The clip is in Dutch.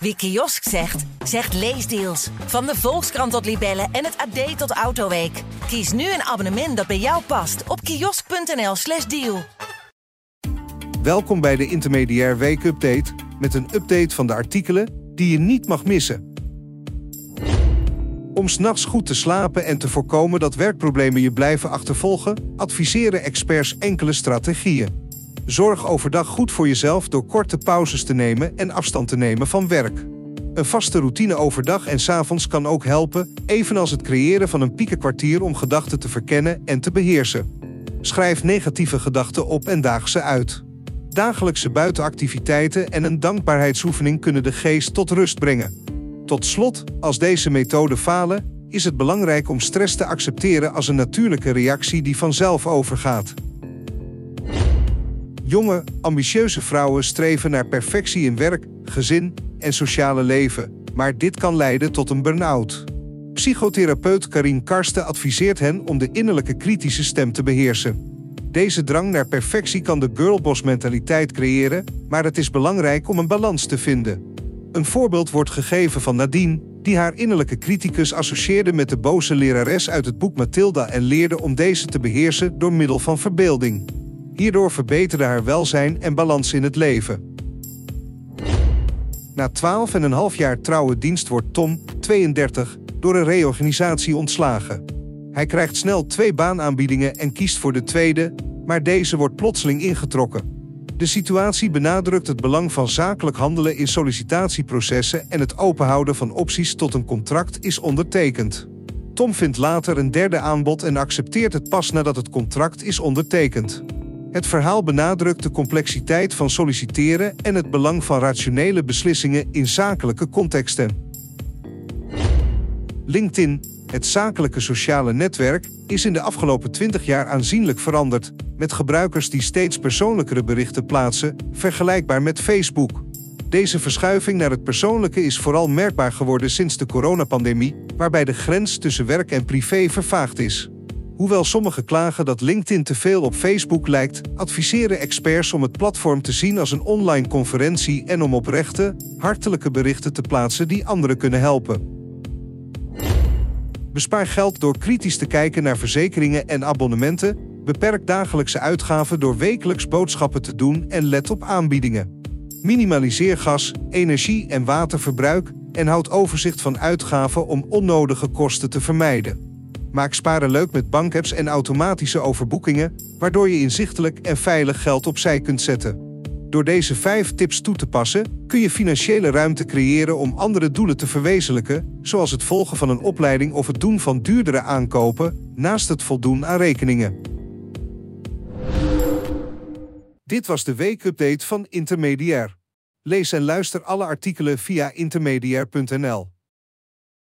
Wie kiosk zegt, zegt leesdeals. Van de Volkskrant tot Libellen en het AD tot Autoweek. Kies nu een abonnement dat bij jou past op kiosk.nl/slash deal. Welkom bij de Intermediair Week Update met een update van de artikelen die je niet mag missen. Om s'nachts goed te slapen en te voorkomen dat werkproblemen je blijven achtervolgen, adviseren experts enkele strategieën. Zorg overdag goed voor jezelf door korte pauzes te nemen en afstand te nemen van werk. Een vaste routine overdag en s avonds kan ook helpen, evenals het creëren van een piekenkwartier om gedachten te verkennen en te beheersen. Schrijf negatieve gedachten op en daag ze uit. Dagelijkse buitenactiviteiten en een dankbaarheidsoefening kunnen de geest tot rust brengen. Tot slot, als deze methoden falen, is het belangrijk om stress te accepteren als een natuurlijke reactie die vanzelf overgaat. Jonge, ambitieuze vrouwen streven naar perfectie in werk, gezin en sociale leven, maar dit kan leiden tot een burn-out. Psychotherapeut Karin Karsten adviseert hen om de innerlijke kritische stem te beheersen. Deze drang naar perfectie kan de girlboss mentaliteit creëren, maar het is belangrijk om een balans te vinden. Een voorbeeld wordt gegeven van Nadine, die haar innerlijke criticus associeerde met de boze lerares uit het boek Mathilda en leerde om deze te beheersen door middel van verbeelding. Hierdoor verbeterde haar welzijn en balans in het leven. Na 12,5 jaar trouwe dienst wordt Tom, 32, door een reorganisatie ontslagen. Hij krijgt snel twee baanaanbiedingen en kiest voor de tweede, maar deze wordt plotseling ingetrokken. De situatie benadrukt het belang van zakelijk handelen in sollicitatieprocessen en het openhouden van opties tot een contract is ondertekend. Tom vindt later een derde aanbod en accepteert het pas nadat het contract is ondertekend. Het verhaal benadrukt de complexiteit van solliciteren en het belang van rationele beslissingen in zakelijke contexten. LinkedIn, het zakelijke sociale netwerk, is in de afgelopen 20 jaar aanzienlijk veranderd, met gebruikers die steeds persoonlijkere berichten plaatsen, vergelijkbaar met Facebook. Deze verschuiving naar het persoonlijke is vooral merkbaar geworden sinds de coronapandemie, waarbij de grens tussen werk en privé vervaagd is. Hoewel sommigen klagen dat LinkedIn te veel op Facebook lijkt, adviseren experts om het platform te zien als een online conferentie en om oprechte, hartelijke berichten te plaatsen die anderen kunnen helpen. Bespaar geld door kritisch te kijken naar verzekeringen en abonnementen, beperk dagelijkse uitgaven door wekelijks boodschappen te doen en let op aanbiedingen. Minimaliseer gas, energie en waterverbruik en houd overzicht van uitgaven om onnodige kosten te vermijden. Maak sparen leuk met bankapps en automatische overboekingen, waardoor je inzichtelijk en veilig geld opzij kunt zetten. Door deze vijf tips toe te passen, kun je financiële ruimte creëren om andere doelen te verwezenlijken, zoals het volgen van een opleiding of het doen van duurdere aankopen, naast het voldoen aan rekeningen. Dit was de weekupdate van Intermediair. Lees en luister alle artikelen via intermediair.nl.